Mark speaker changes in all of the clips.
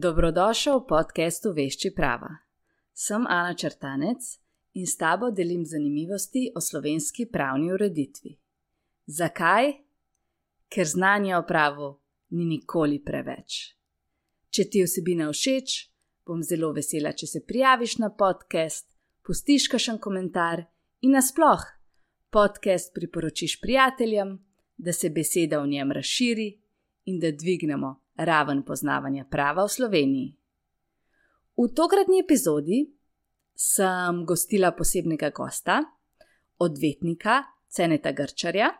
Speaker 1: Dobrodošel v podkastu Vešči prava. Sem Ana Črtanec in s tabo delim zanimivosti o slovenski pravni ureditvi. Zakaj? Ker znanje o pravu ni nikoli preveč. Če ti vsebina všeč, bom zelo vesela, če se prijaviš na podcast, pustiš kakšen komentar in nasploh podcast priporočiš prijateljem, da se beseda v njem razširi in da dvignemo raven poznavanja prava v Sloveniji. V tokratni epizodi sem gostila posebnega gosta, odvetnika Ceneta Grčarja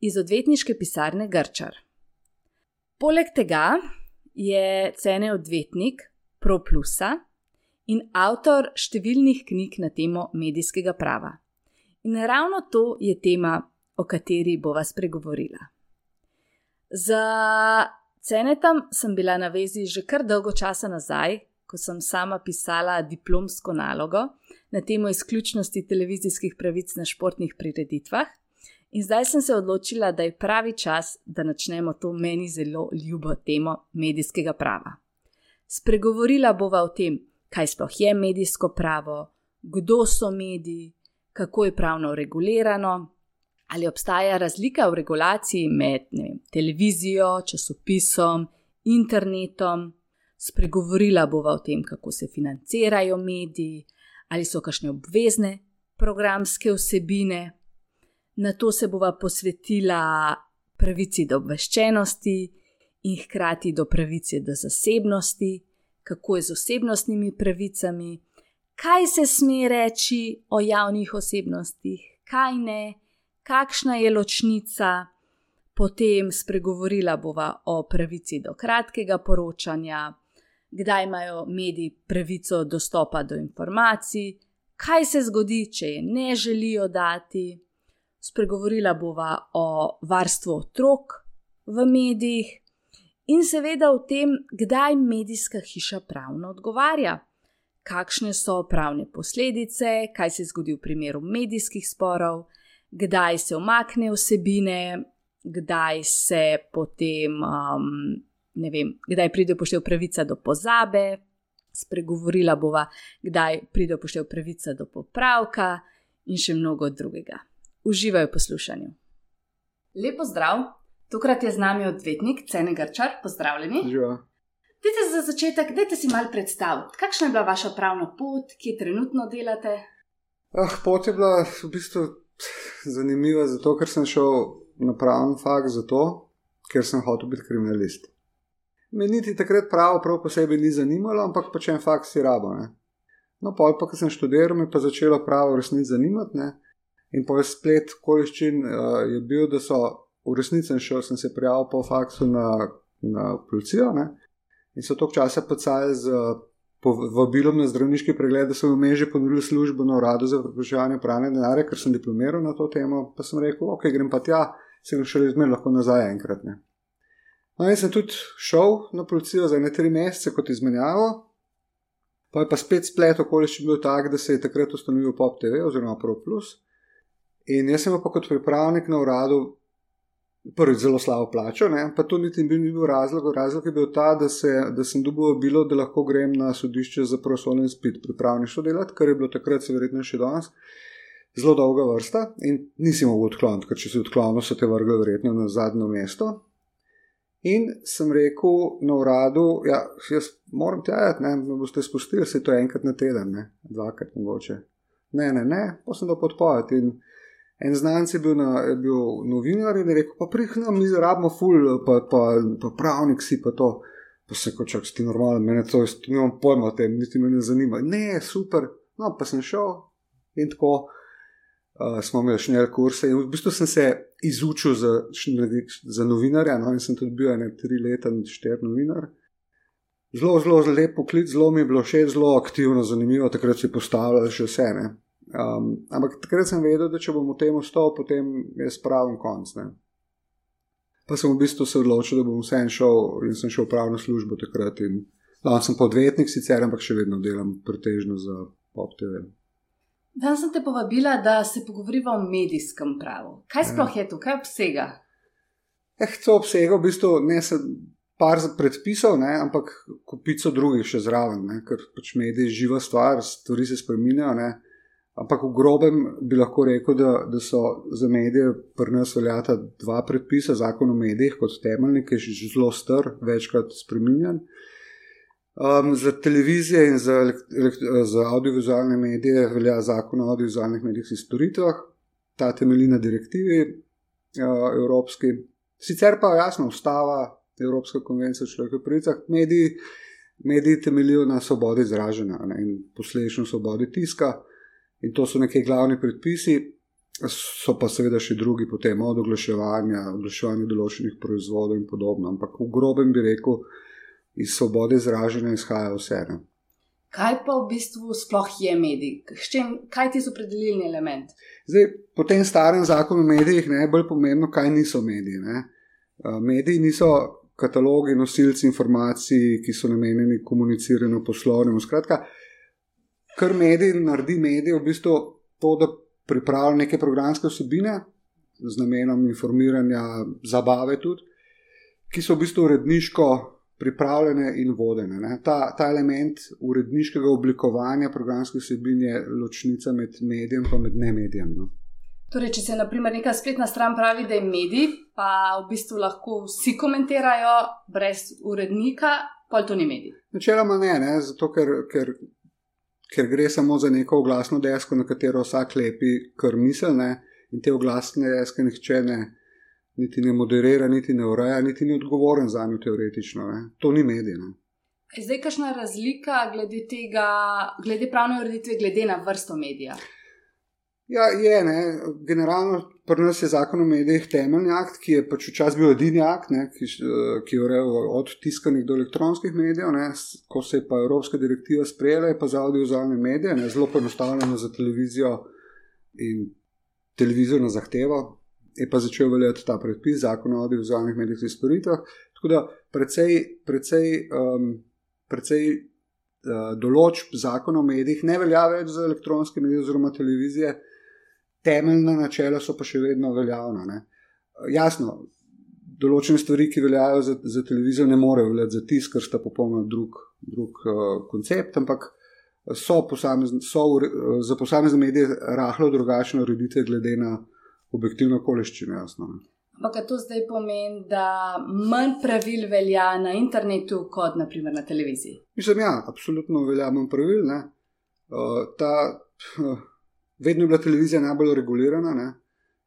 Speaker 1: iz odvetniške pisarne Grčar. Poleg tega je Cene odvetnik ProPlusa in avtor številnih knjig na temo medijskega prava. In ravno to je tema, o kateri bova spregovorila. Za Cenetom sem bila na vezi že kar dolgo časa nazaj, ko sem sama pisala diplomsko nalogo na temo izključnosti televizijskih pravic na športnih prireditvah. In zdaj sem se odločila, da je pravi čas, da začnemo to meni zelo ljubo temo medijskega prava. Spregovorila bova o tem, kaj sploh je medijsko pravo, kdo so mediji, kako je pravno regulirano, ali obstaja razlika v regulaciji med vem, televizijo, časopisom, internetom. Spregovorila bova o tem, kako se financirajo mediji, ali so kakšne obvezne programske vsebine. Na to se bova posvetila pravici do obveščenosti in hkrati do pravice do zasebnosti, kako je z osebnostnimi pravicami, kaj se sme reči o javnih osebnostih, kaj ne kakšna je ločnica, potem spregovorila bova o pravici do kratkega poročanja, kdaj imajo mediji pravico dostopa do informacij, kaj se zgodi, če je ne želijo dati. Spregovorila bova o varstvu otrok v medijih in seveda o tem, kdaj medijska hiša pravno odgovarja. Kakšne so pravne posledice, kaj se zgodi v primeru medijskih sporov, kdaj se omakne vsebine, kdaj se potem, um, ne vem, kdaj pride poštev pravica do pozabe, spregovorila bova, kdaj pride poštev pravica do popravka in še mnogo drugega. Uživaj v poslušanju. Lepo zdrav, tokrat je z nami odvetnik Cene Grčar, pozdravljeni.
Speaker 2: Živa.
Speaker 1: Dajte za začetek, dajte si malo predstaviti, kakšna je bila vaša pravna pot, kje trenutno delate?
Speaker 2: Ah, pot je bila v bistvu zanimiva zato, ker sem šel na pravni fakt, zato, ker sem hotel biti kriminalist. Me niti takrat pravo prav posebej ni zanimalo, ampak pač en fakt si rabo. Ne? No, pa pa, ko sem študiral, me pa začelo pravo resnici zanimati. Ne? In po splet okoliščin uh, je bil, da so v resnici šel, sem se prijavil po faksu na, na policijo. Ne? In so tok časa pacali z uh, povabilom na zdravniški pregled, sem vmes že ponudil službo na uradu za preprečevanje pranja denarja, ker sem diplomiral na to temo. Pa sem rekel, ok, grem pa tja, se grem še izmer lahko nazaj enkrat. Ne. No, in sem tudi šel na policijo za ne tri mesece kot izmenjavo. Pa je pa spet splet okoliščin bil tak, da se je takrat ustanovil Pop TV oziroma Pro Plus. In jaz sem pa kot pripravnik na uradu prvi zelo slabo plačo, ne? pa to niti ni bil razlog. Razlog je bil ta, da, se, da sem dobil bilo, da lahko grem na sodišče za prosovni spit pripravništvo delati, kar je bilo takrat, se verjetno še danes, zelo dolga vrsta in nisi mogel odkloniti, ker če si odklonil, so te vrgli verjetno na zadnjo mesto. In sem rekel na uradu, ja, jaz moram tjajati, ne, me boste spustili, se to enkrat na teden, ne, dvakrat mogoče. Ne, ne, ne, pa sem do podpovedi. En znanec je bil, na, je bil novinar in je rekel: Pa prihnem, mi zarabimo ful, pa, pa, pa pravnik si pa to. Pa se kot čak, ti normalen, meni to, jaz nimam pojma o tem, niti me ne zanima. Ne, super, no pa sem šel in tako uh, smo imeli še nekaj kursa in v bistvu sem se izučil za, za novinarja, no in sem tudi bil ene tri leta, štir novinar. Zelo, zelo lep poklic, zelo mi je bilo všeč, zelo aktivno, zanimivo, takrat si postavljal še vse. Ne. Um, ampak takrat sem vedel, da če bom v tem ostal, potem je spravim konc. Ne? Pa sem v bistvu se odločil, da bom vse en šel in sem šel v pravno službo takrat. Danes sem podvetnik, sicer, ampak še vedno delam pretežno za Pop TV.
Speaker 1: Danes sem te povabila, da se pogovoriva o medijskem pravu. Kaj sploh ja. je to, kaj obsega?
Speaker 2: Eh, to obsega v bistvu ne se par predpisov, ne, ampak kupico drugih še zraven, ne, ker pač mediji živa stvar, stvari se spremenjajo. Ampak v grobem bi lahko rekel, da, da so za medije pri nas veljata dva predpisa, zakon o medijih kot temeljni, ki je že zelo star, večkrat spremenjen. Um, za televizije in za, za audiovizualne medije velja zakon o audiovizualnih medijskih storitvah, ta temelji na direktivi uh, evropski. Sicer pa jasno, ustava, Evropska konvencija o človekovih pravicah, mediji, mediji temeljijo na svobodi izražanja ne, in posledično svobodi tiska. In to so neki glavni predpisi, so pa seveda še drugi, potem od oglaševanja, oglaševanja določenih proizvodov in podobno. Ampak v grobem bi rekel, iz svobode izražanja izhaja vse. Ne.
Speaker 1: Kaj pa v bistvu sploh je medij? Čem, kaj ti so predelilni element?
Speaker 2: Zdaj, po tem starem zakonu o medijih je najbolj pomembno, kaj niso mediji. Ne. Mediji niso katalogi, nosilci informacij, ki so namenjeni komuniciranju poslovnemu. Skratka, kar medij naredi, medij v bistvu to, da pripravlja neke programske vsebine z namenom informiranja, zabave tudi, ki so v bistvu uredniško pripravljene in vodene. Ta, ta element uredniškega oblikovanja programskih vsebin je ločnica med medijem in med ne medijem. No.
Speaker 1: Torej, če se naprimer neka spletna stran pravi, da je medij, pa v bistvu lahko vsi komentirajo brez urednika, pa to ni medij.
Speaker 2: Načeloma ne, ne? zato ker, ker ker gre samo za neko oglasno desko, na katero vsak lepi kar misel, ne? in te oglasne deske nihče ne, niti ne moderira, niti ne ureja, niti ni odgovoren za njo teoretično. Ne? To ni medij.
Speaker 1: Je zdaj kakšna razlika glede tega, glede pravne ureditve, glede na vrsto medija?
Speaker 2: Ja, je, ne. Generalno pri nas je zakon o medijih temeljni akt, ki je pač včasih bil edini akt, ne, ki, ki je urejal od tiskanih do elektronskih medijev. Ne. Ko se je pa Evropska direktiva sprejela, je pa za audiovizualne medije, ne, zelo poenostavljeno za televizijo in televizijo na zahtevo, je pa začel veljati ta predpis zakon o audiovizualnih medijskih storitvah. Tako da precej, precej, um, precej uh, določb zakona o medijih ne velja več za elektronske medije oziroma televizije temeljna načela so pa še vedno veljavna. Ne. Jasno, določene stvari, ki veljajo za, za televizijo, ne morejo veljati za tisk, ker sta popolnoma drug, drug uh, koncept, ampak so, posamezn, so uh, za posamezne medije rahlo drugačne ureditve, glede na objektivne okoliščine. Jasno,
Speaker 1: Ampak to zdaj pomeni, da manj pravil velja na internetu, kot naprimer na televiziji?
Speaker 2: Mislim, ja, absolutno velja manj pravil. Uh, ta, uh, vedno je bila televizija najbolj regulirana, ne?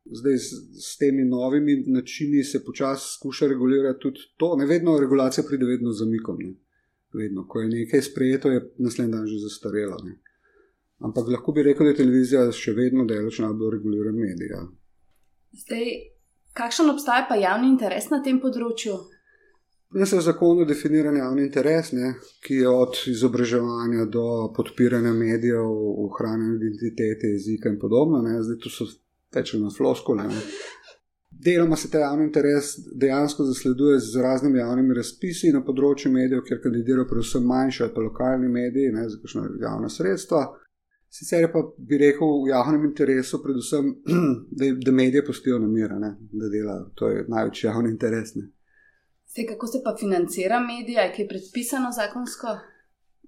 Speaker 2: zdaj s, s temi novimi načini se počasi skuša regulirati tudi to. Ne vedno regulacija pride vedno z zamikom. Ne? Vedno, ko je nekaj sprejeto, je naslednji dan že zastarelo. Ne? Ampak lahko bi rekel, da je televizija še vedno delač najbolj reguliran medij. Ja.
Speaker 1: Zdaj, kakšen obstaja pa javni interes na tem področju?
Speaker 2: Jaz sem v zakonu definiran javni interes, ne, ki je od izobraževanja do podpiranja medijev, ohranjanja identitete, jezika in podobno. Ne. Zdaj to so več na floskole. Deloma se ta javni interes dejansko zasleduje z raznimi javnimi razpisi na področju medijev, kjer kandidirajo predvsem manjši ali pa lokalni mediji, ne za kakšno javna sredstva. Sicer pa bi rekel v javnem interesu, predvsem, da, da medije postijo na miru, da delajo. To je največji javni interes. Ne.
Speaker 1: Zdaj, kako se pa financira medije, ki je predpisano zakonsko?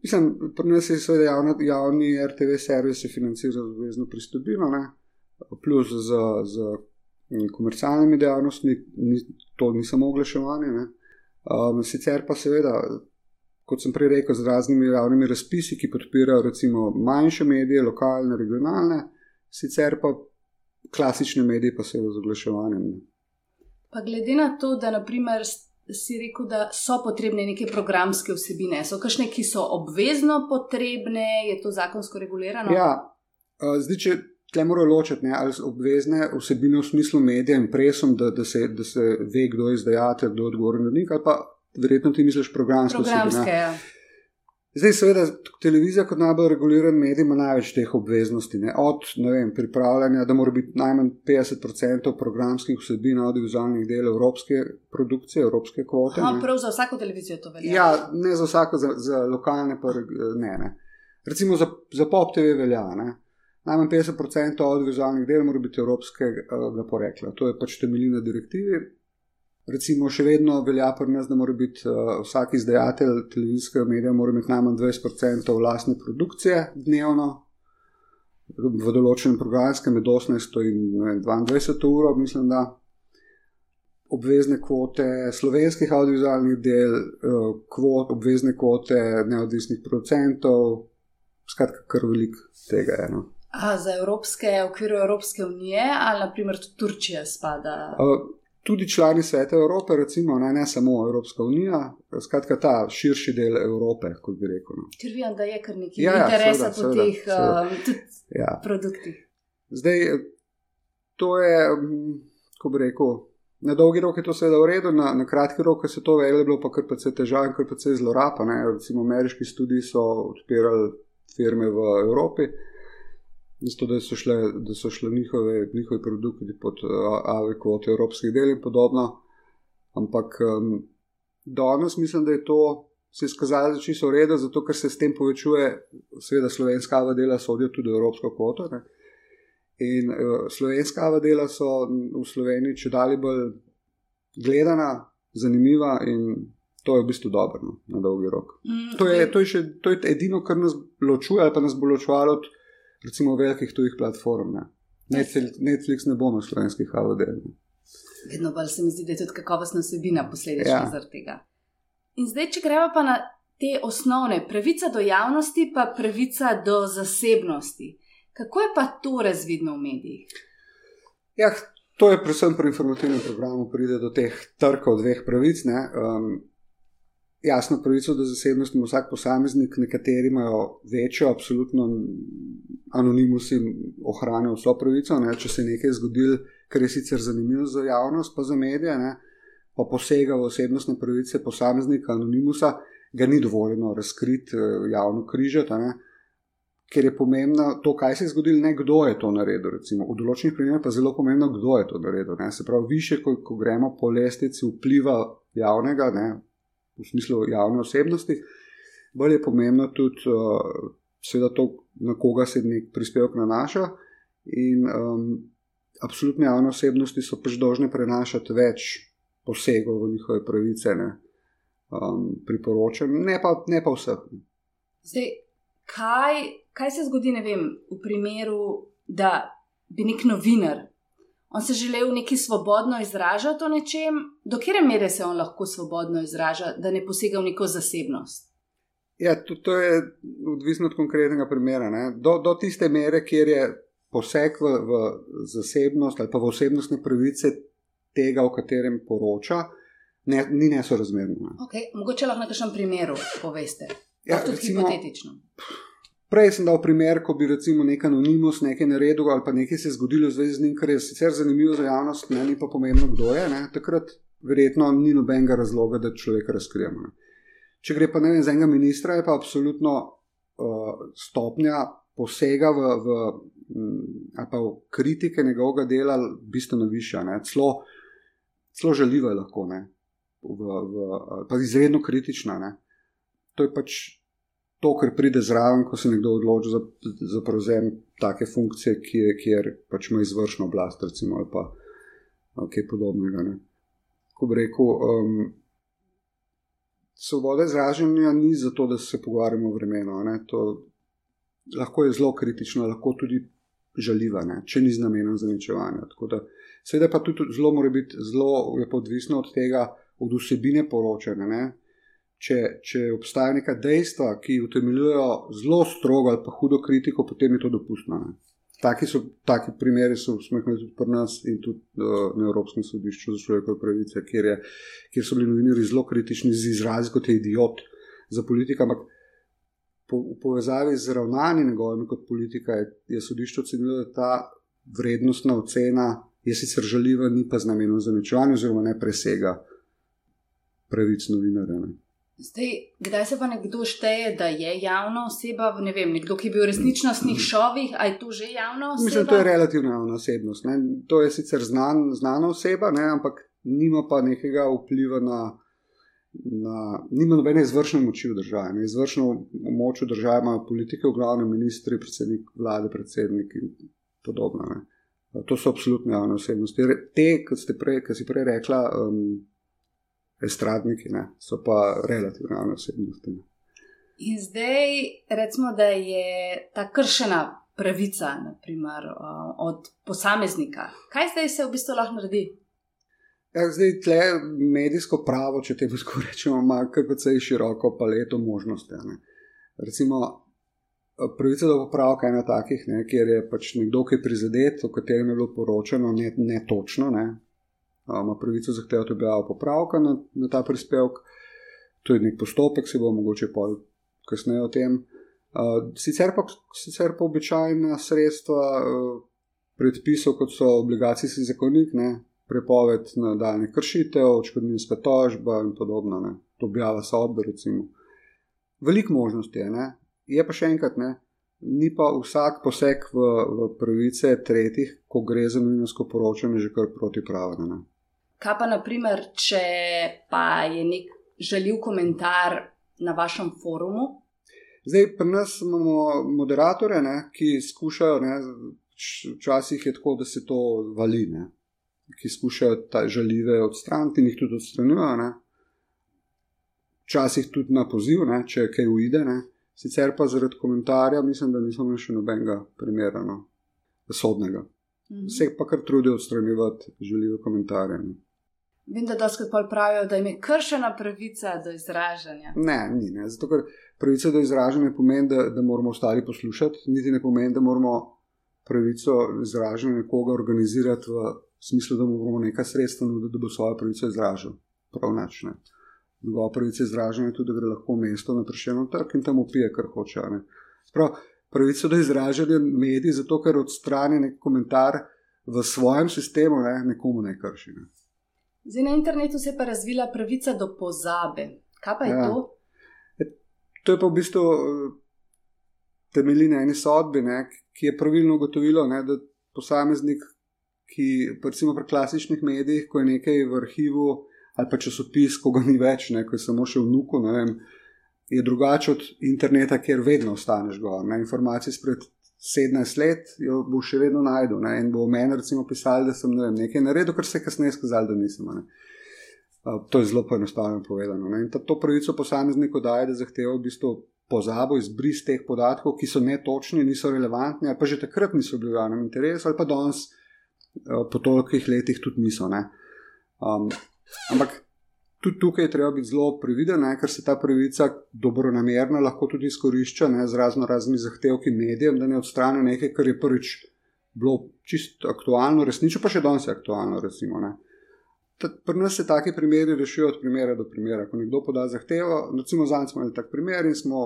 Speaker 2: Mislim, pri nas je seveda javni, javni RTV servis financiran z obvezno pristopino, ne? plus z, z komercialnimi dejavnostmi, ni, to ni samo oglaševanje. Um, sicer pa seveda, kot sem prej rekel, z raznimi javnimi razpisi, ki podpirajo recimo manjše medije, lokalne, regionalne, sicer pa klasične medije, pa seveda z oglaševanjem.
Speaker 1: Pa glede na to, da naprimer si rekel, da so potrebne neke programske vsebine. So kakšne, ki so obvezno potrebne, je to zakonsko regulirano?
Speaker 2: Ja, zdaj, če tle morajo ločiti, ne, ali obvezne vsebine v smislu medija in presom, da, da, se, da se ve, kdo je izdajatelj, kdo je odgovoren od njih, ali pa verjetno ti misliš programske,
Speaker 1: programske
Speaker 2: vsebine.
Speaker 1: Ja.
Speaker 2: Zdaj, seveda, televizija kot najbolj reguliran medij ima največ teh obveznosti. Ne? Od vem, pripravljanja, da mora biti najmanj 50% programskih vsebin audiovizualnih del evropske produkcije, evropske kvote.
Speaker 1: Aha, prav za vsako televizijo to velja.
Speaker 2: Ja, ne za vsako, za, za lokalne, pa ne. ne. Recimo za, za pop TV velja. Ne? Najmanj 50% audiovizualnih del mora biti evropskega porekla. To je pač temeljina direktive. Recimo, še vedno velja pri nas, da mora biti uh, vsak izdajatelj televizijskega medija imeti najmanj 20% vlastne produkcije dnevno. V določenem programskem med 18 in 22 uro, mislim, da obvezne kvote slovenskih audiovizualnih del, uh, kvot, obvezne kvote neodvisnih producentov, skratka, kar veliko tega je. No.
Speaker 1: A za evropske, v okviru Evropske unije, ali naprimer tudi Turčija spada?
Speaker 2: Uh, tudi člani sveta Evrope, recimo, ne, ne samo Evropska unija, skratka ta širši del Evrope, kot bi rekel. No.
Speaker 1: Ker vem, da je kar nekaj ja, ja interesa po teh uh, ja. produktih.
Speaker 2: Zdaj, to je, ko bi rekel, na dolgi rok je to seveda v redu, na, na kratki rok se to vele bilo pa kar pa se težava in kar pa se zloraba. Recimo ameriški študiji so odpirali firme v Evropi. Zato, da so šle, da so šle njihove, njihovi produkti pod AVE kvote evropskih del in podobno. Ampak um, danes mislim, da je to se izkazalo za čisto v redu, zato ker se s tem povečuje, seveda, slovenska AVE dela sodijo tudi v evropsko kvoto. Ne? In uh, slovenska AVE dela so v Sloveniji če dalje bolj gledana, zanimiva in to je v bistvu dobro no, na dolgi rok. Mm, to, je, to, je še, to je edino, kar nas ločuje ali pa nas bo ločevalo od recimo velikih tujih platform. Ne. Netflix ne bo na slovenskih AVD-jih.
Speaker 1: Vedno bolj se mi zdi, da je tudi kakovostna vsebina posledica ja. zaradi tega. In zdaj, če gremo pa na te osnovne, pravica do javnosti, pa pravica do zasebnosti. Kako je pa to razvidno v medijih?
Speaker 2: Ja, to je predvsem pri informativnem programu, pride do teh trkov dveh pravic. Um, jasno pravico do zasebnosti ima vsak posameznik, nekateri imajo večjo, absolutno anonimusi ohranijo vso pravico. Ne? Če se je nekaj zgodilo, kar je sicer zanimivo za javnost, pa za medije, ne? pa posega v osebnostne pravice posameznika, anonimusa, ga ni dovoljeno razkriti, eh, javno križati. Ker je pomembno to, kaj se je zgodilo, ne kdo je to naredil. Recimo. V določenih primerih pa je zelo pomembno, kdo je to naredil. Ne. Se pravi, više, ko, ko gremo po lestvici vpliva javnega, ne, v smislu javne osebnosti. Bolj je pomembno tudi, uh, seveda, to, na koga se nek prispevek nanaša. In um, absolutne javne osebnosti so pač dolžne prenašati več posegov v njihove pravice, ne um, priporočam, ne pa, ne pa vseh.
Speaker 1: Zdaj, kaj, kaj se zgodi, ne vem, v primeru, da bi nek novinar on se želel neki svobodno izražati o nečem, do kere mere se on lahko svobodno izraža, da ne posega v neko zasebnost.
Speaker 2: Ja, to, to je odvisno od konkretnega primera. Do, do tiste mere, kjer je poseg v, v zasebnost ali pa v osebnostne pravice tega, o katerem poroča, ne, ni nesorazmerno.
Speaker 1: Okay, mogoče lahko na kakšnem primeru poveste. Ja, tudi recimo, hipotetično.
Speaker 2: Prej sem dal primer, ko bi recimo nek anonimus nekaj naredil ali pa nekaj se je zgodilo v zvezi z njim, kar je sicer zanimivo za javnost, ne ni pa pomembno, kdo je. Ne? Takrat verjetno ni nobenega razloga, da človeka razkrijemo. Če gre pa ne vem za enega ministra, je pa absolutno uh, stopnja posega v, v, m, v kritike njegovega dela bistveno višja, celo, celo žaljiva je lahko, v, v, pa izredno kritična. Ne? To je pač to, kar pride zraven, ko se nekdo odloči za, za prevzem take funkcije, ki je, kjer pač ima izvršno oblast, recimo, ali pa kaj podobnega. Ne. Ko bi rekel, um, svoboda izražanja ni zato, da se pogovarjamo o vremenu. Lahko je zelo kritično, lahko tudi žaljiva, ne, če ni z namenom zaničevanja. Seveda pa tudi zelo mora biti zelo odvisno od tega, od vsebine poročanja. Ne če, če obstaja neka dejstva, ki utemeljujejo zelo strogo ali pa hudo kritiko, potem je to dopustno. Ne? Taki, so, taki primeri so, smo jih imeli tudi pri nas in tudi uh, na Evropskem sodišču za človekove pravice, kjer, je, kjer so bili novinari zelo kritični z izrazi kot je idiot za politika. Ampak po, v povezavi z ravnanjem njegovimi kot politika je, je sodišče ocenilo, da ta vrednostna ocena je sicer žaljiva, ni pa z namenom zaničevanja oziroma ne presega pravic novinarja.
Speaker 1: Zdaj, kdaj se pa nekdo šteje, da je javna oseba? Ne vem, nekdo, ki je bil v resničnostnih šovih, ali je to že javna oseba?
Speaker 2: Mislim, to je relativno javna osebnost. Ne? To je sicer znan, znana oseba, ne? ampak nima pa nekega vpliva na. Na, nima nobene izvršne moči v državi. Ne. Izvršno moč v državi imajo politike, v glavnem ministri, predsednik vlade, predsednik in podobno. Ne. To so absolutno javne osebnosti. Te, kot ste prej, si prej rekla, um, estradniki, ne, so pa relativno javne osebnosti. Ne.
Speaker 1: In zdaj, recimo, da je ta kršena pravica naprimer, od posameznika. Kaj zdaj se v bistvu lahko naredi?
Speaker 2: Ja, zdaj, tle medijsko pravo, če te lahko rečemo, ima kar precej široko paleto možnosti. Ne. Recimo, pravica do popravka je ena takih, ne, kjer je pač nekdo, ki je prizadet, o katerem je bilo poročano, ne, ne točno, ne, ima pravico zahtevati objavo popravka na, na ta prispevek. To je nek postopek, se bo mogoče pol kasneje o tem. Uh, sicer, pa, sicer pa običajna sredstva uh, predpisov, kot so obligacijski zakonik, ne, prepoved nadaljnih kršitev, očkodninska tožba in podobno, ne, objava sodbe, recimo. Veliko možnosti je, ne. je pa še enkrat, ne, ni pa vsak poseg v, v pravice tretjih, ko gre za novinarsko poročanje, že kar protipravno.
Speaker 1: Kaj pa, naprimer, če pa je nek žaljiv komentar na vašem forumu?
Speaker 2: Zdaj, pri nas imamo moderatore, ne, ki skušajo, ne, včasih je tako, da se to vali, ne, ki skušajo ta žaljive odstraniti in jih tudi odstranjujejo. Včasih tudi na poziv, ne, če kaj uide. Ne. Sicer pa zaradi komentarja, mislim, da nismo imeli še nobenega primera, no, sodnega. Mhm. Vse pa kar trudijo odstranjevati žaljive komentarje. Ne.
Speaker 1: Vem, da doskrat pravijo, da jim je kršena pravica do izražanja.
Speaker 2: Ne, ni. Ne. Zato, ker pravica do izražanja pomeni, da, da moramo ostali poslušati, niti ne pomeni, da moramo pravico izražanja nekoga organizirati v smislu, da mu bomo nekaj sredstva nuditi, da bo svojo pravico izražal. Prav nič. Njegova pravica izražanja je tudi, da gre lahko v mesto na prešeno trg in tam upije, kar hoče. Prav, pravico do izražanja mediji, zato ker odstrani nek komentar v svojem sistemu, ne, nekomu ne krši. Ne.
Speaker 1: Zdaj na internetu se je pa razvila pravica do pozabe. Kaj pa je ja. to?
Speaker 2: E, to je pa v bistvu eh, temelji na eni sodbi, ne, ki je pravilno ugotovilo, ne, da posameznik, ki recimo pri klasičnih medijih, ko je nekaj v arhivu ali pa časopis, ko ga ni več, ne, ko je samo še vnuku, ne vem. Je drugače od interneta, kjer vedno ostaneš gor. Ne? Informacije spred 17 let, jo bo še vedno najdel. Ne? In bo meni, recimo, pisal, da sem ne vem, nekaj naredil, kar se je kasneje skazal, da nisem. Uh, to je zelo poenostavljeno povedano. Ne? In ta, to pravico posamezniku daje, da zahteva v bistvu pozabo, izbris teh podatkov, ki so netočni, niso relevantni, ali pa že takrat niso bili v javnem interesu, ali pa danes, uh, po tolikih letih, tudi niso. Um, ampak tudi tukaj je treba biti zelo previden, ne, ker se ta pravica dobro namerno lahko tudi izkorišča ne, z razno raznimi zahtevki medijem, da ne odstrani nekaj, kar je prvič bilo čisto aktualno, resnično pa še danes je aktualno. Recimo, Pri nas se taki primeri rešijo od primera do primera. Ko nekdo poda zahtevo, recimo za nas smo imeli tak primer in smo,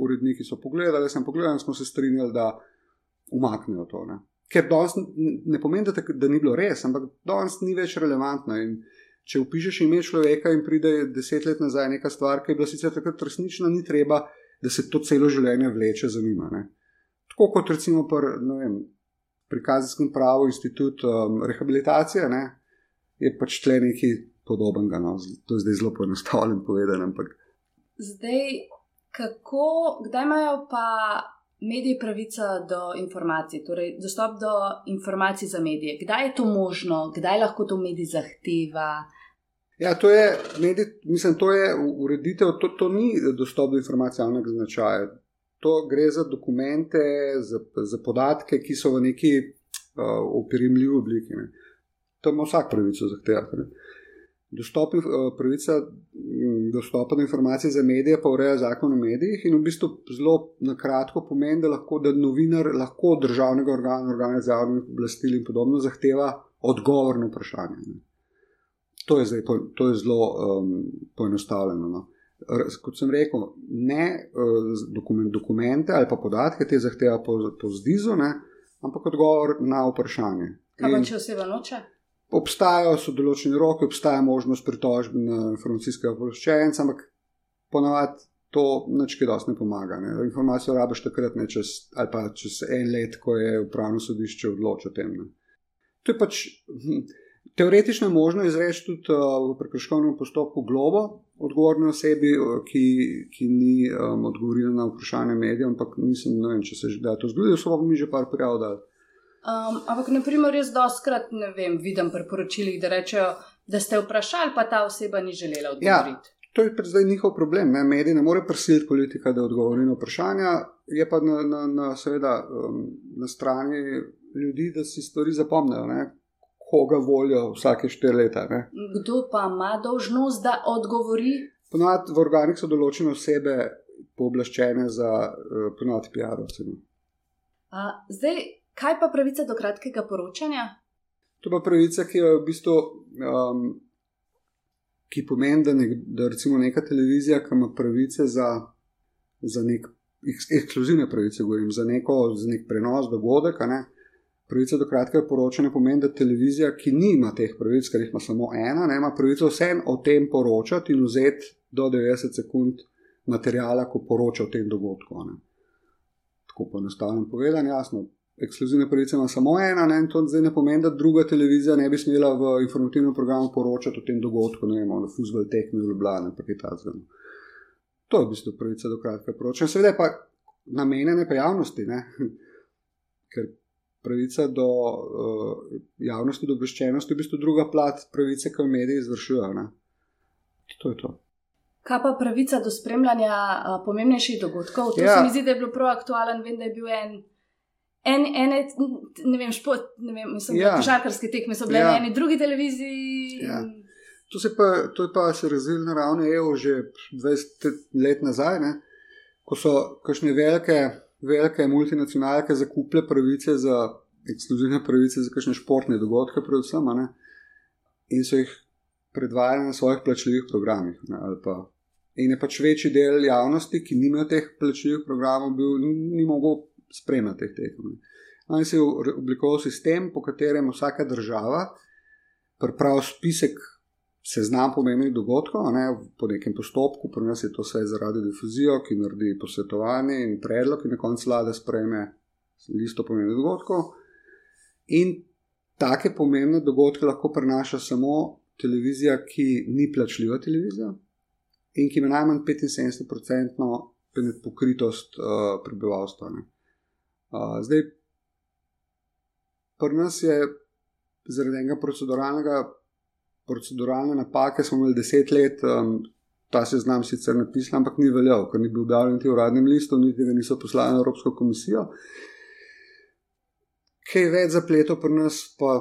Speaker 2: uredniki so pogledali, sem pogledal in smo se strinjali, da umaknejo to. Ne. Ker danes ne pomeni, da, da ni bilo res, ampak danes ni več relevantno. In, če upišeš ime človeka in pride deset let nazaj neka stvar, ki je bila sicer takrat resnična, ni treba, da se to celo življenje vleče za njima. Ne. Tako kot recimo pr, vem, pri kazenskem pravu, institut um, rehabilitacije, ne, je pač tle nekaj podobnega. No. To je zdaj zelo poenostavljeno povedano. Ampak...
Speaker 1: Zdaj, kako, kdaj imajo pa mediji pravica do informacij, torej dostop do informacij za medije. Kdaj je to možno, kdaj lahko to medij zahteva?
Speaker 2: Ja, to je, medij, mislim, to je ureditev, to, to ni dostop do informacij javnega značaja. To gre za dokumente, za, za podatke, ki so v neki uh, oprijemljivi obliki. Ne. To ima vsak pravico zahtevati. Dostop, uh, pravica dostopa do informacij za medije, pa ureja zakon o medijih in v bistvu zelo na kratko pomeni, da lahko da novinar lahko od državnega organa, organa za javno oblastil in podobno zahteva odgovor na vprašanje. Ne. To je, zdaj, to je zelo um, poenostavljeno. No. Kot sem rekel, ne uh, dokument, dokumente ali pa podatke te zahteva po, po zdizu, ne, ampak odgovor na vprašanje.
Speaker 1: Kaj pa če oseba noče?
Speaker 2: Obstajajo so določene roke, obstaja možnost pritožbe na informacijskega poročenca, ampak ponavadi to nečkaj dosti ne pomaga. Ne. Informacijo rabiš takrat, ne čez, ali pa čez en let, ko je upravno sodišče odločilo o tem. Ne. To je pač hm, teoretično možno izreči tudi uh, v prekrškovnem postopku globo odgovorni osebi, uh, ki, ki ni um, odgovorila na vprašanje medijev, ampak nisem, ne vem, če se že da to zgodi, so pa mi že par prijav dali.
Speaker 1: Um, ampak, naprimer, jaz doskrat ne vem, vidim priporočilih, da rečejo, Da ste vprašali, pa ta oseba ni želela odgovoriti.
Speaker 2: Ja, to je zdaj njihov problem. Ne? Mediji ne more prisiliti politika, da odgovori na vprašanja, je pa na, na, na, seveda, um, na strani ljudi, da si stvari zapomnijo, ne? koga volijo vsake štiri leta. Ne?
Speaker 1: Kdo pa ima dožnost, da odgovori?
Speaker 2: Ponad v organih so določene osebe pooblaščene za uh, ponad PR-ovce.
Speaker 1: Zdaj, kaj pa pravica do kratkega poročanja?
Speaker 2: To pa pravica, ki je v bistvu. Um, Ki pomeni, da, nek, da recimo neka televizija, ki ima pravice za, za nek ekskluzivne pravice, govorim, za, neko, za nek prenos dogodka, ne, pravica do kratkega poročanja pomeni, da televizija, ki nima teh pravic, ker jih ima samo ena, ne, ima pravico vsem o tem poročati in vzeti do 90 sekund materijala, ko poroča o tem dogodku. Ne. Tako pa enostavno povedano, jasno, ekskluzivne pravice ima samo ena, ne, in to zdaj ne pomeni, da druga televizija ne bi smela v informativnem programu poročati o tem dogodku, ne vem, na fuzbol tekmi v Ljubljani, pa je ta zgolj. To je v bistvu pravica do kratkega poročanja. Seveda je pa namenjene pa javnosti, ne? ker pravica do uh, javnosti, do obveščenosti je v bistvu druga plat pravice, ki jo mediji izvršujejo. To je to.
Speaker 1: Kaj pa pravica do spremljanja uh, pomembnejših dogodkov? To ja. se mi zdi, da je bilo prav aktualen. Vem, da je bil en en, ene, ne vem, šport, ne vem, mislim, ja. košarkarske tekme so bile ja. na eni drugi televiziji.
Speaker 2: Ja. To, pa, to je pa se razvilo na ravni EU že 20 let nazaj, ne? ko so kakšne velike, velike multinacionalke zakupile pravice za ekskluzivne pravice za kakšne športne dogodke, predvsem, ne? in so jih predvajali na svojih plačljivih programih. Ne? In je pač večji del javnosti, ki nima teh plačljivih programov, bil, ni, ni mogel spremljati teh tekem. On je oblikoval sistem, po katerem vsaka država pripravi spisek seznam pomembnih dogodkov, ne, po nekem postopku, pri nas je to vse zaradi difuzijo, ki naredi posvetovanje in predlog, in na koncu vlada sprejme listo pomembnih dogodkov. In take pomembne dogodke lahko prenaša samo televizija, ki ni plačljiva televizija in ki ima najmanj 75-odstotno pokritost uh, prebivalstva. Ne zdaj, pri nas je zaradi enega proceduralnega, proceduralne napake, smo imeli deset let, um, ta se znam sicer napisal, ampak ni veljal, ker ni bil objavljen v uradnem listu, niti ga niso poslali na Evropsko komisijo. Kaj več zapletov pri nas, pa,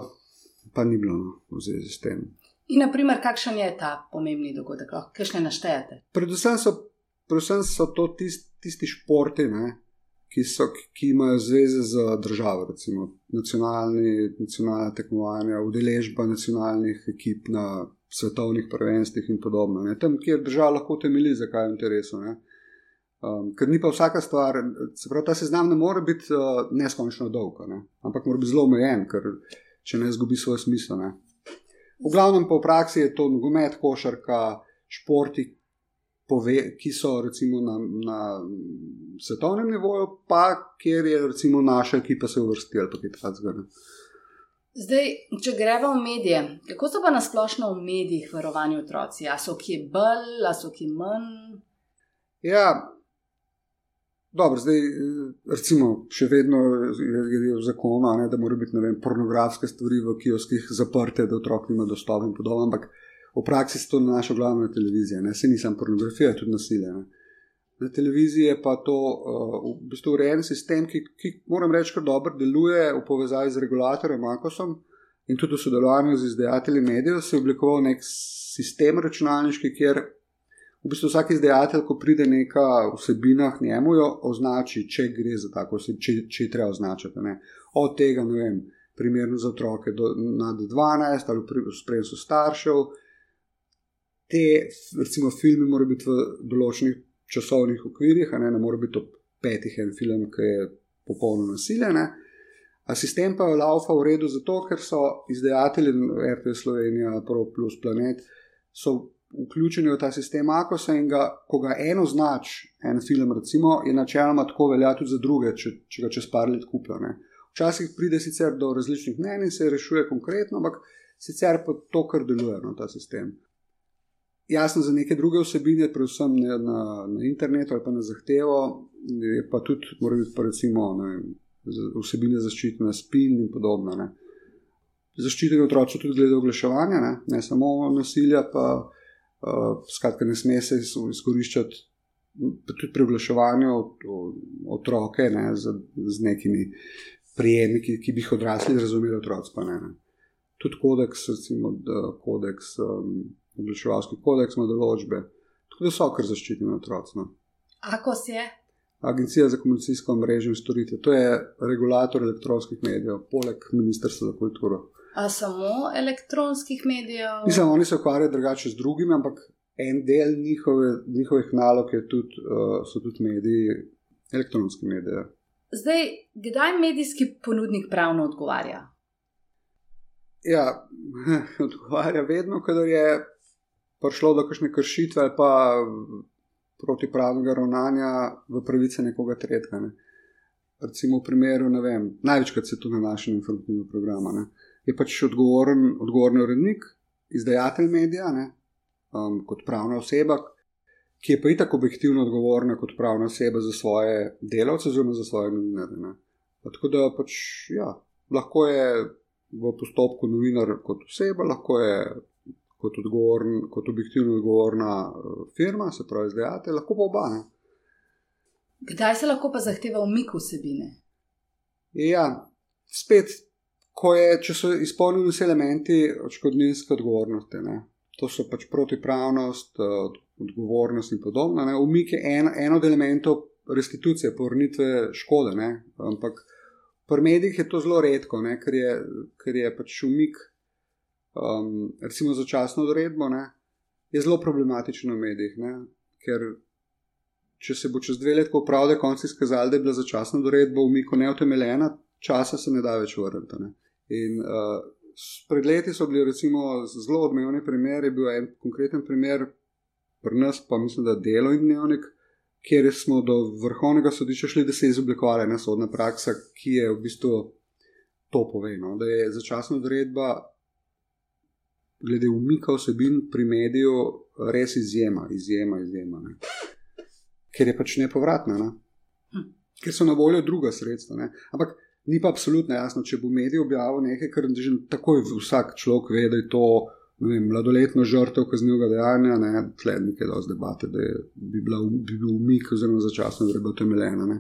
Speaker 2: pa ni bilo no, v zvezi s tem.
Speaker 1: In, naprimer, kakšen je ta pomembni dogodek, kaj še naštejete?
Speaker 2: Predvsem so, predvsem so to tisti, tisti športi, ne, ki, so, ki imajo zveze z državo, recimo nacionalne tekmovanja, udeležba nacionalnih ekip na svetovnih prvenstvih in podobno. Ne. Tam, kjer država lahko temelji, zakaj je interesu. Um, ker ni pa vsaka stvar, se pravi, ta seznam ne more biti uh, neskončno dolg, ne? ampak mora biti zelo omejen, ker če ne izgubi svoj smisel. Ne? V glavnem pa v praksi je to nogomet, košarka, športi, pove, ki so recimo na, na svetovnem nivoju, pa kjer je recimo naša ekipa se uvrstila, pa je ta zgoraj.
Speaker 1: Zdaj, če gremo v medije, kako so pa nasplošno v medijih varovani otroci? A so ki bolj, a so ki manj?
Speaker 2: Ja, dobro, zdaj recimo še vedno je v zakonu, ne, da mora biti vem, pornografske stvari v kioskih zaprte, da otrok nima dostopa in podobno, ampak v praksi se to nanaša glavno na televizijo, ne se nisem pornografija, tudi nasilje. Ne. Na televiziji je pa to uh, v bistvu urejen sistem, ki, ki moram reči, da dobro deluje v povezavi z regulatorjem Akosom in tudi v sodelovanju z izdajatelji medijev. Se je oblikoval nek sistem računalniški, kjer v bistvu vsak izdajatelj, ko pride neka vsebina k njemu, jo označi, če gre za tako, če, če je treba označiti. Ne. Od tega, ne vem, primerno za otroke do, nad 12 ali v spremstvu staršev te, recimo, filme morajo biti v določenih časovnih okvirih, ne, ne more biti ob petih en film, ki je popolno nasiljen. Sistem pa je laufa v redu zato, ker so izdajatelji RTV Slovenija, Pro Plus Planet, so vključeni v ta sistem Akosa in ga, ko ga eno znač, en film, recimo, je načeloma tako velja tudi za druge, če, če ga čez par let kupijo. Ne. Včasih pride sicer do različnih mnenj in se rešuje konkretno, ampak sicer pa to, kar deluje na no, ta sistem jasno za neke druge vsebine, predvsem ne, na, na internetu ali pa na zahtevo, pa tudi, mora biti pa recimo ne, vsebine zaščitene, spin in podobno. Ne. zaščiteni otroci tudi glede oglaševanja, ne, ne samo nasilja, pa uh, skratka, ne sme se izkoriščati tudi pri oglaševanju otroke ne, z, z nekimi prijemi, ki, ki bi jih odrasli razumeli, otroci pa ne. ne. Tudi kodeks, recimo, kodeks, um, oglaševalski kodeks ima določbe, tako da so kar zaščiteni otroci. No.
Speaker 1: Ako si je?
Speaker 2: Agencija za komunikacijsko mrežo in storitev, to je regulator elektronskih medijev, poleg Ministrstva za kulturo.
Speaker 1: A samo elektronskih medijev?
Speaker 2: Mislim, oni se ukvarjajo drugače z drugimi, ampak en del njihove, njihovih nalog tudi, uh, so tudi mediji, elektronski mediji.
Speaker 1: Zdaj, kdaj medijski ponudnik pravno odgovarja?
Speaker 2: Ja, odgovarja vedno, kadar je prišlo do kakšne kršitve ali pa protipravnega ravnanja v pravice nekoga tretjega. Ne. Recimo v primeru, ne vem, največkrat se to nanaša na informativno program. Je pač odgovoren, odgovoren urednik, izdajatelj medija, ne, um, kot pravna oseba, ki je pa itak objektivno odgovorna kot pravna oseba za svoje delavce, oziroma za svoje novinarje. Tako da pač, ja, lahko je v postopku novinar kot oseba, lahko je kot, odgovorn, kot objektivno odgovorna uh, firma, se pravi, izdajatelj, lahko pa oba. Ne.
Speaker 1: Kdaj se lahko pa zahteva umik vsebine?
Speaker 2: Ja, spet, ko je, če so izpolnjeni vsi elementi odškodninske odgovornosti. Ne. To so pač protipravnost, uh, odgovornost in podobno. Ne. Umik je en, en od elementov restitucije, povrnitve škode. Ne. Ampak pri medijih je to zelo redko, ne, ker, je, ker je pač umik um, recimo začasno odredbo, ne, je zelo problematično v medijih. Ne, ker če se bo čez dve leti popravil, da je konc izkazal, da je bila začasna odredba v Miku neutemeljena, časa se ne da več vrniti. Ne. In uh, pred leti so bili recimo zelo odmevni primeri, bil en konkreten primer, pri nas pa mislim, da delo in dnevnik. Ker smo do vrhovnega sodišča šli, da se je izoblikovala ena sodna praksa, ki je v bistvu to povedano, da je začasna odredba glede umika vsebin pri mediju res izjema, izjema, izjema. Ne. Ker je pač nepovratna, ne. Hm. ker so na voljo druga sredstva. Ne. Ampak ni pa absolutno jasno, če bo medij objavil nekaj, kar že takoj vsak človek ve, da je to vem, mladoletno žrtev kaznjega dejanja, ne tle nekaj dosti debate, da je, bi, bila, bi bil umik oziroma začasno treba temeljena.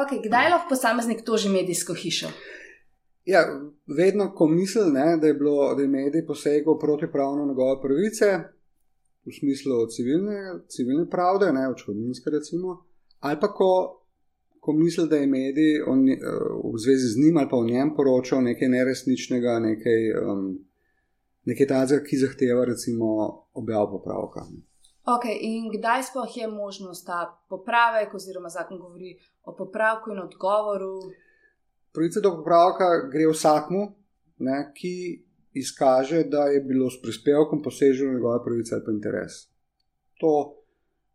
Speaker 1: Okay, kdaj lahko posameznik toži medijsko hišo?
Speaker 2: Ja, vedno, ko misli, ne, da je bilo, da je medij posegel protipravno njegove pravice, v smislu civilne, civilne pravde, ne očkodninske, recimo, ali pa ko, ko misli, da je medij on, uh, v zvezi z njim ali pa o njem poročal nekaj neresničnega, nekaj, um, nekaj tazga, ki zahteva, recimo, objavo popravka.
Speaker 1: Ok, in kdaj sploh je možnost ta popravek, oziroma zakon govori o popravku in odgovoru?
Speaker 2: Pravica do popravka gre vsakmu, ne, ki izkaže, da je bilo s prispevkom poseženo njegove pravice ali pa interes. To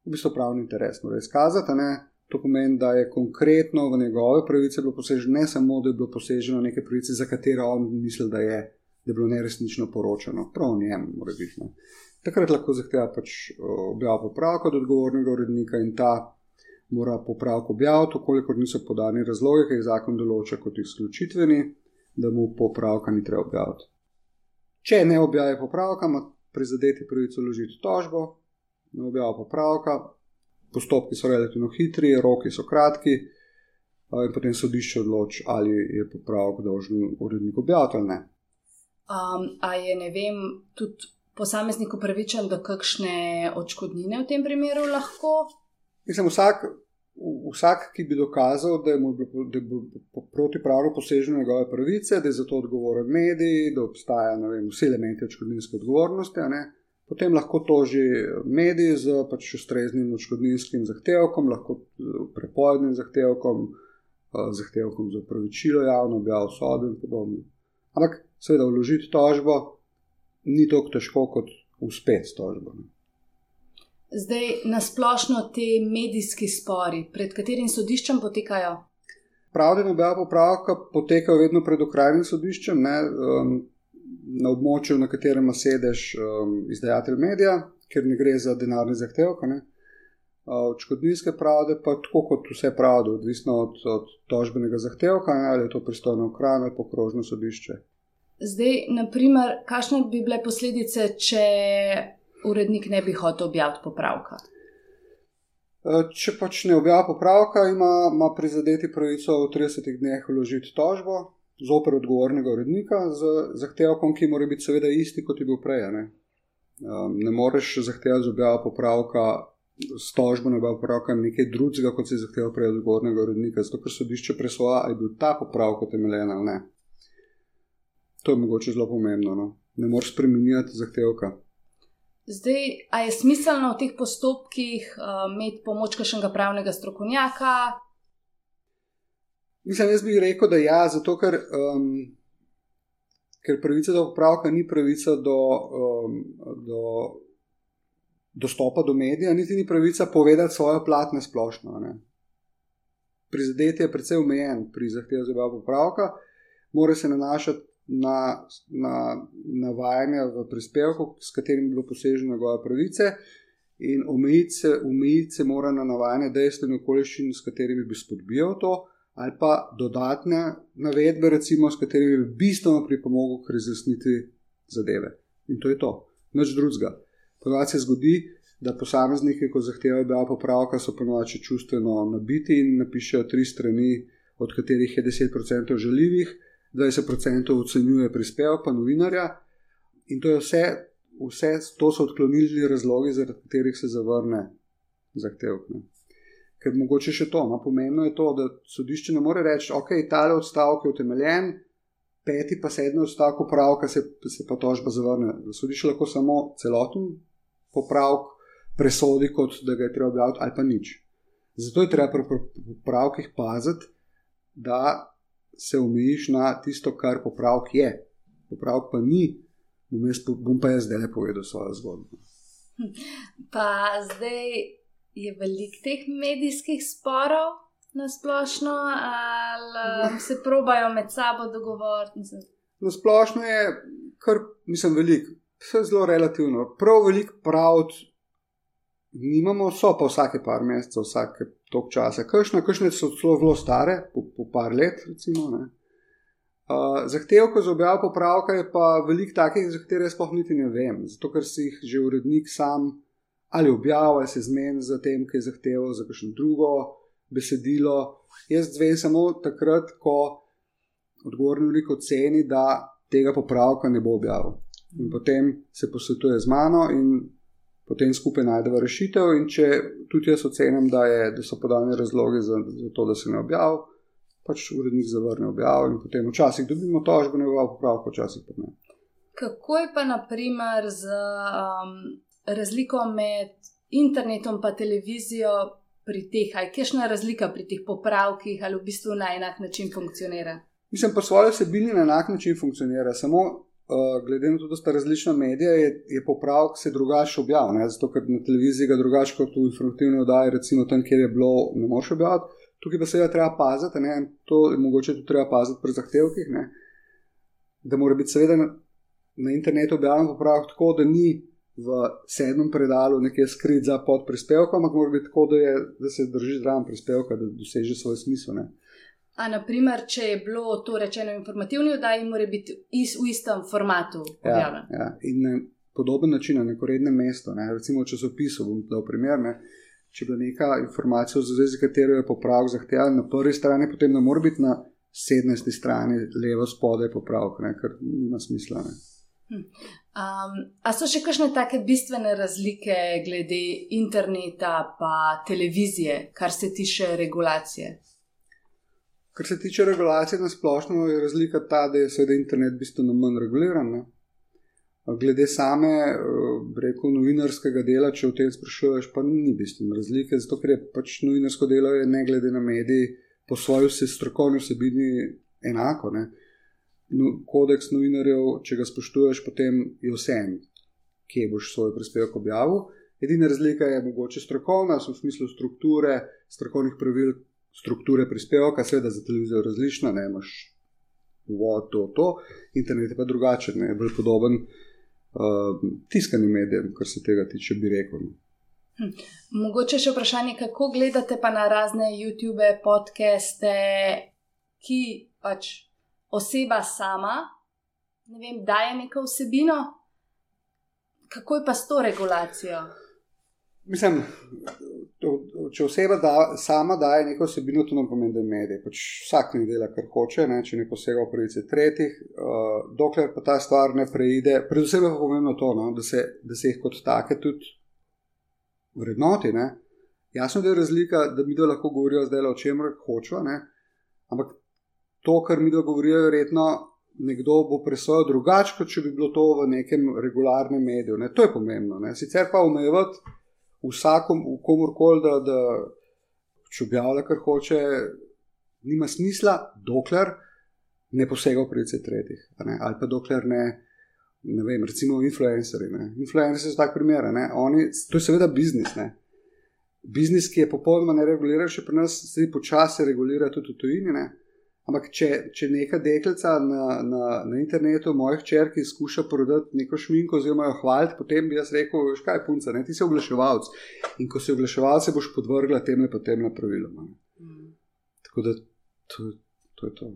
Speaker 2: v bistvu pravni interes, mora izkazati. Ne. To pomeni, da je konkretno v njegove pravice bilo poseženo, ne samo, da je bilo poseženo neke pravice, za katere on misli, da je, da je bilo neresnično poročano, prav njem, mora biti. Ne. Takrat lahko zahteva pač objavo popravka od odgovornega urednika in ta mora popravek objaviti, koliko niso podani razloge, ki jih zakon določa kot izključitveni, da mu popravka ni treba objaviti. Če ne objavi popravka, ima prizadeti pravico ložiti tožbo, ne objavlja popravka, postopki so relativno hitri, roki so kratki, in potem sodišče odloči, ali je popravek dolžen urednik objaviti ali ne.
Speaker 1: Um, a je ne vem, tudi posameznik upravičen do kakšne odškodnine v tem primeru lahko?
Speaker 2: Mislim, vsak, vsak, ki bi dokazal, da je, bilo, da je bilo protipravno poseženo njegove pravice, da je za to odgovoren medij, da obstaja vem, vsi elementi odškodninske odgovornosti, potem lahko toži medij z pač ustreznim odškodninskim zahtevkom, lahko prepovednim zahtevkom, zahtevkom za pravičilo javno, objavljeno sodbo in podobno. Ampak, seveda, vložiti tožbo ni tako težko kot uspeti s tožbo. Ne.
Speaker 1: Zdaj, nasplošno te medijski spori, pred katerim sodiščem potekajo?
Speaker 2: Pravda, da oba popravka potekajo vedno pred okrajnim sodiščem, ne, um, na območju, na katerem sedeš um, izdajatelj medija, ker ne gre za denarne zahtevke. Odškodninske pravde pa tako kot vse pravde, odvisno od, od tožbenega zahtevka, ne, ali je to pristojno okrajno ali pokrožno sodišče.
Speaker 1: Zdaj, naprimer, kakšne bi bile posledice, če urednik ne bi hotel objaviti popravka?
Speaker 2: Eh, če pač ne objavi popravka, ima, ima prizadeti pravico v 30 dneh vložiti tožbo zoper odgovornega urednika z zahtevkom, ki mora biti seveda isti, kot je bil prej. Ne, um, ne moreš zahtevati za objavo popravka s tožbo na popravka nekaj drugega, kot se je zahteval prej odgovornega urednika, zato ker sodišče presoja, ali je bil ta popravek utemeljen ali ne. To je mogoče zelo pomembno. No? Ne moreš spremenjati zahtevka.
Speaker 1: Zdaj, a je smiselno v teh postopkih uh, imeti pomoč kakšnega pravnega strokovnjaka?
Speaker 2: Mislim, jaz bi rekel, da ja, zato ker, um, ker pravica do popravka ni pravica do, um, do dostopa do medija, niti ni pravica povedati svojo plat na splošno. Ne. Prizadetje je precej omejen pri zahtevi za popravka, mora se nanašati na, na navajanje v prispevku, s katerim bi bilo poseženo njegove pravice, in omejiti se, omejiti se mora na navajanje dejstev in okoliščin, s katerimi bi spodbijal to, ali pa dodatne navedbe, recimo, s katerimi bi bistveno pripomogel k razjasnitvi zadeve. In to je to, nič drugega. Ponovadi se zgodi, da posamezniki, ko zahtevajo objavo popravka, so ponovadi čustveno nabiti in napišejo tri strani, od katerih je 10% žaljivih. 20% ocenjuje prispevek, pa novinarja. In to vse, vse to so odklonili razlogi, zaradi katerih se zavrne zahtevek. Ker mogoče še to, no, pomembno je to, da sodišče ne more reči, ok, tale odstavek je utemeljen, peti pa sedmi odstavek popravka se, se pa tožba zavrne. Sodišče lahko samo celoten popravek presodi, kot da ga je treba objaviti, ali pa nič. Zato je treba pri popravkih paziti, da se omejiš na tisto, kar popravek je. Popravek pa ni, bom, jaz, bom pa jaz zdaj le povedal svojo zgodbo.
Speaker 1: Pa zdaj je veliko teh medijskih sporov na splošno, ali se probajo med sabo dogovoriti.
Speaker 2: Na splošno je kar, mislim, veliko, vse zelo relativno. Prav veliko pravd nimamo, so pa vsake par mesecev, vsake tok časa. Kršne, kršne so celo zelo stare, po, po par let, recimo. Uh, Zahtevko za objavo popravka je pa veliko takih, za katere sploh niti ne vem, zato ker si jih že urednik sam ali objavlja, ali se zmeni za tem, ki je zahteval za kakšno drugo besedilo. Jaz zvem samo takrat, ko odgovorni urednik oceni, da tega popravka ne bo objavil. In potem se posvetuje z mano in potem skupaj najdemo rešitev. In če tudi jaz ocenim, da, je, da so podani razlogi za, za to, da se ne objavi, pač urednik zavrne objavo in potem včasih dobimo tožbo, ne bo popravka, včasih pa ne.
Speaker 1: Kako je pa naprimer z um, razliko med internetom in televizijo pri teh, ali je kakšna razlika pri teh popravkih, ali v bistvu na enak način funkcionira?
Speaker 2: Mislim, po svoje vsebini na enak način funkcionira, samo Eh, glede na to, da sta različna medija, je, je popravek se drugače objavil. Zato, ker na televiziji ga drugače kot v informativni oddaji, recimo tam, kjer je bilo, ne moreš objaviti. Tukaj pa se je treba paziti, ne? to je mogoče tudi treba paziti pri zahtevkih, ne? da mora biti seveda na, na internetu objavljen popravek tako, da ni v sedmem predalu nekje skrit za pod prispevkom, ampak mora biti tako, da, je, da se drži zraven prispevka, da doseže svoj smisel. Ne?
Speaker 1: A, naprimer, če je bilo to rečeno v informativni oddaji, mora biti is, v istem formatu ja, objavljeno.
Speaker 2: Ja, ja. In na podoben način, na neko redne mesto, ne? recimo v časopisu, bom dal primer. Ne? Če je bila neka informacija, v zvezi s katero je popravek zahteven na prvi strani, potem ne more biti na 17. strani, levo spodaj popravek, ne? ker nima smisla.
Speaker 1: Hm. Um, a so še kakšne take bistvene razlike glede interneta in televizije, kar se tiče regulacije?
Speaker 2: Kar se tiče regulacije na splošno, je razlika ta, da je seveda internet bistveno manj reguliran. Ne? Glede same, reko, novinarskega dela, če o tem sprašuješ, pa ni bistvene razlike, zato ker je pač novinarsko delo, je ne glede na mediji, po svoji vse strokovni vsebini enako. No, kodeks novinarjev, če ga spoštuješ, potem je vse en, kje boš svoj prispevek objavil. Edina razlika je mogoče strokovna, v smislu strukture, strokovnih pravil, strukture prispevka, seveda za televizijo različna, ne imaš vod, to, to, internet je pa drugačen, ne, bolj podoben uh, tiskanim medijem, kar se tega tiče, bi rekel. No.
Speaker 1: Hm. Mogoče še vprašanje, kako gledate pa na razne YouTube, podcaste, ki pač oseba sama ne vem, daje neko vsebino, kako je pa s to regulacijo?
Speaker 2: Mislim, če oseba da, sama daje neko vsebino, to ne pomeni, da je medij. Pač vsak ne dela, kar hoče, ne, če ne posega v pravice tretjih, uh, dokler pa ta stvar ne preide. Predvsem je pomembno to, no, da, se, da se jih kot take tudi vrednoti. Ne. Jasno, da je razlika, da mi lahko govorijo zdaj o čem hočejo, ampak to, kar mi govorijo, verjetno nekdo bo presojal drugače, kot če bi bilo to v nekem regularnem mediju. Ne. To je pomembno. Ne. Sicer pa omejevati vsakom, komorkoli, da, da če objavlja, kar hoče, nima smisla, dokler ne posega v pravice tretjih. Ali pa dokler ne, ne vem, recimo influencerji. Influencerji so tak primer. Oni, to je seveda biznis. Ne. Biznis, ki je popolnoma nereguliran, še pri nas se počasi regulira tudi v tujini. Ne. Ampak, če, če neka deklica na, na, na internetu, mojih črk, skuša prodati neko šminko, oziroma jo hvaliti, potem bi jaz rekel: Veš kaj, punca, ne? ti si oglaševalec. In ko si oglaševalec, boš podvrgla tem in tem pravilom. Mm. Tako da to, to je to.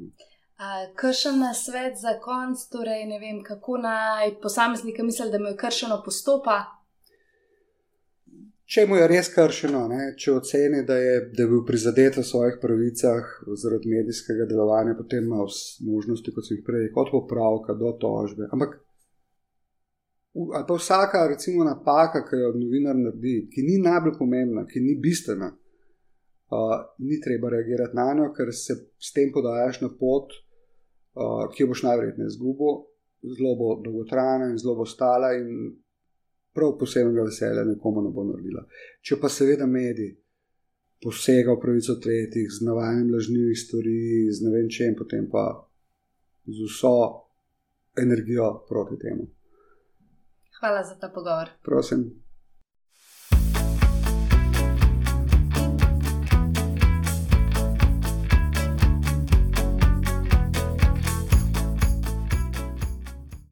Speaker 1: Kršen na svet za konc, torej ne vem, kako naj posameznika misli, da mu je kršeno postopa,
Speaker 2: če mu je res kršeno, ne, če oceni, da je, da je bil prizadet v svojih pravicah zaradi medijskega delovanja, potem ima možnosti, kot so jih prej, od popravka do tožbe. Ampak ali pa vsaka, recimo, napaka, ki jo novinar naredi, ki ni najbolj pomembna, ki ni bistvena, uh, ni treba reagirati na njo, ker se s tem podajaš na pot, uh, ki jo boš najverjetneje izgubil, zelo bo dolgotrajna in zelo bo stala. In prav posebnega veselja nekomu ne bo naredila. Če pa seveda mediji posega v pravico tretjih, z navajanjem lažnivih stvari, z ne vem čem, potem pa z vso energijo proti temu.
Speaker 1: Hvala za ta pogovor.
Speaker 2: Prosim.